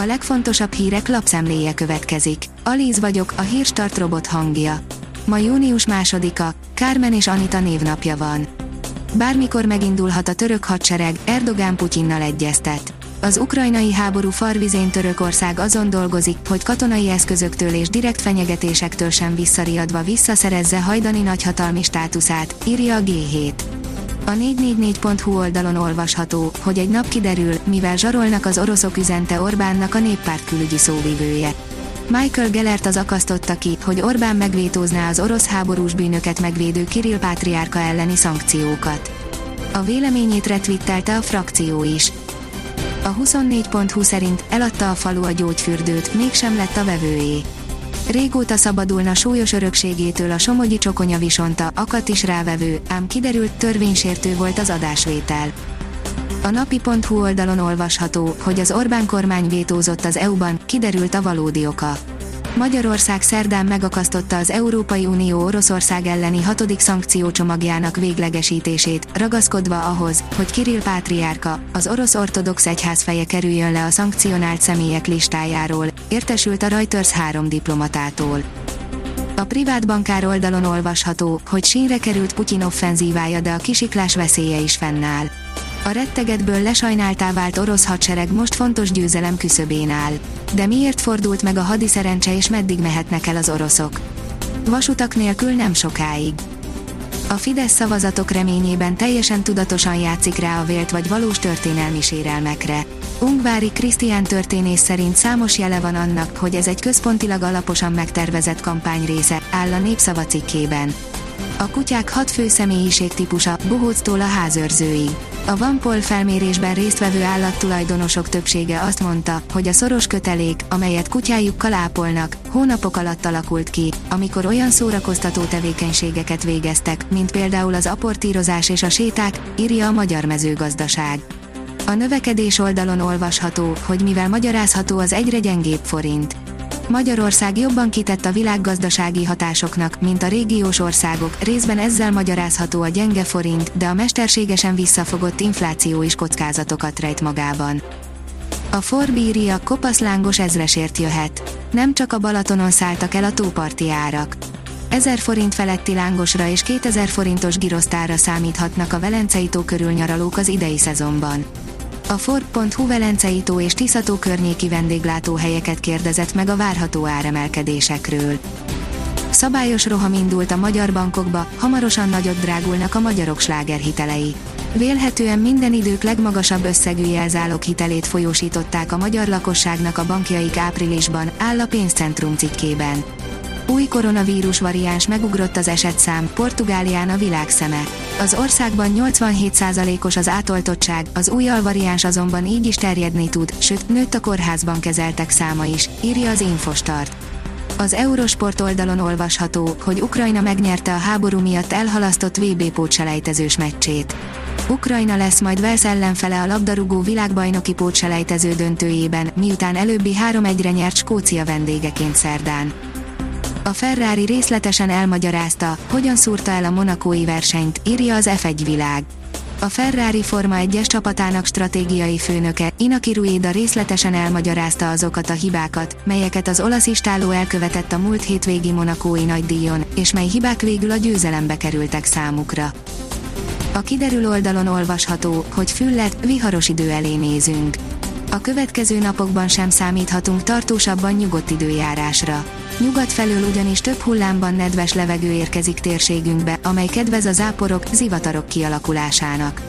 A legfontosabb hírek lapszemléje következik. Alíz vagyok, a hírstart robot hangja. Ma június másodika, Kármen és Anita névnapja van. Bármikor megindulhat a török hadsereg, Erdogán Putyinnal egyeztet. Az ukrajnai háború farvizén Törökország azon dolgozik, hogy katonai eszközöktől és direkt fenyegetésektől sem visszariadva visszaszerezze hajdani nagyhatalmi státuszát, írja a G7. A 444.hu oldalon olvasható, hogy egy nap kiderül, mivel zsarolnak az oroszok üzente Orbánnak a néppárt külügyi szóvivője. Michael Gellert az akasztotta ki, hogy Orbán megvétózná az orosz háborús bűnöket megvédő Kirill pátriárka elleni szankciókat. A véleményét retvittelte a frakció is. A 24.20 szerint eladta a falu a gyógyfürdőt, mégsem lett a vevőjé. Régóta szabadulna súlyos örökségétől a Somogyi Csokonya visonta, akadt is rávevő, ám kiderült törvénysértő volt az adásvétel. A napi.hu oldalon olvasható, hogy az Orbán kormány vétózott az EU-ban, kiderült a valódi oka. Magyarország szerdán megakasztotta az Európai Unió Oroszország elleni hatodik szankciócsomagjának véglegesítését, ragaszkodva ahhoz, hogy Kirill Pátriárka, az orosz ortodox egyház feje kerüljön le a szankcionált személyek listájáról, értesült a Reuters három diplomatától. A privát bankár oldalon olvasható, hogy sínre került Putyin offenzívája, de a kisiklás veszélye is fennáll. A rettegetből lesajnáltá vált orosz hadsereg most fontos győzelem küszöbén áll. De miért fordult meg a hadiszerencse és meddig mehetnek el az oroszok? Vasutak nélkül nem sokáig. A Fidesz szavazatok reményében teljesen tudatosan játszik rá a vélt vagy valós történelmi sérelmekre. Ungvári Krisztián történész szerint számos jele van annak, hogy ez egy központilag alaposan megtervezett kampány része, áll a népszava cikkében. A kutyák hat fő személyiség típusa, bohóctól a házőrzőig. A Vampol felmérésben résztvevő állattulajdonosok többsége azt mondta, hogy a szoros kötelék, amelyet kutyájukkal ápolnak, hónapok alatt alakult ki, amikor olyan szórakoztató tevékenységeket végeztek, mint például az aportírozás és a séták, írja a Magyar Mezőgazdaság. A növekedés oldalon olvasható, hogy mivel magyarázható az egyre gyengébb forint. Magyarország jobban kitett a világgazdasági hatásoknak, mint a régiós országok, részben ezzel magyarázható a gyenge forint, de a mesterségesen visszafogott infláció is kockázatokat rejt magában. A Forbíria kopaszlángos ezresért jöhet. Nem csak a Balatonon szálltak el a tóparti árak. 1000 forint feletti lángosra és 2000 forintos girosztára számíthatnak a Velencei tó körül nyaralók az idei szezonban. A Ford.hu Velencei és Tiszató környéki vendéglátóhelyeket kérdezett meg a várható áremelkedésekről. Szabályos roham indult a magyar bankokba, hamarosan nagyot drágulnak a magyarok slágerhitelei. Vélhetően minden idők legmagasabb összegű jelzálog hitelét folyósították a magyar lakosságnak a bankjaik áprilisban, áll a pénzcentrum cikkében. Új koronavírus variáns megugrott az esetszám, Portugálián a világ szeme. Az országban 87%-os az átoltottság, az új alvariáns azonban így is terjedni tud, sőt, nőtt a kórházban kezeltek száma is, írja az Infostart. Az Eurosport oldalon olvasható, hogy Ukrajna megnyerte a háború miatt elhalasztott VB pótselejtezős meccsét. Ukrajna lesz majd Velsz ellenfele a labdarúgó világbajnoki pótselejtező döntőjében, miután előbbi 3-1-re nyert Skócia vendégeként szerdán. A Ferrari részletesen elmagyarázta, hogyan szúrta el a monakói versenyt, írja az F1 világ. A Ferrari Forma 1-es csapatának stratégiai főnöke, Inaki Rueda részletesen elmagyarázta azokat a hibákat, melyeket az olasz istáló elkövetett a múlt hétvégi monakói nagydíjon, és mely hibák végül a győzelembe kerültek számukra. A kiderül oldalon olvasható, hogy füllet, viharos idő elé nézünk. A következő napokban sem számíthatunk tartósabban nyugodt időjárásra. Nyugat felől ugyanis több hullámban nedves levegő érkezik térségünkbe, amely kedvez a záporok, zivatarok kialakulásának.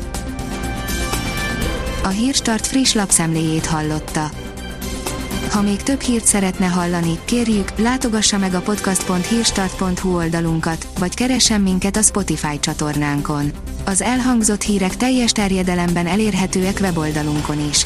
A Hírstart friss lapszemléjét hallotta. Ha még több hírt szeretne hallani, kérjük, látogassa meg a podcast.hírstart.hu oldalunkat, vagy keressen minket a Spotify csatornánkon. Az elhangzott hírek teljes terjedelemben elérhetőek weboldalunkon is.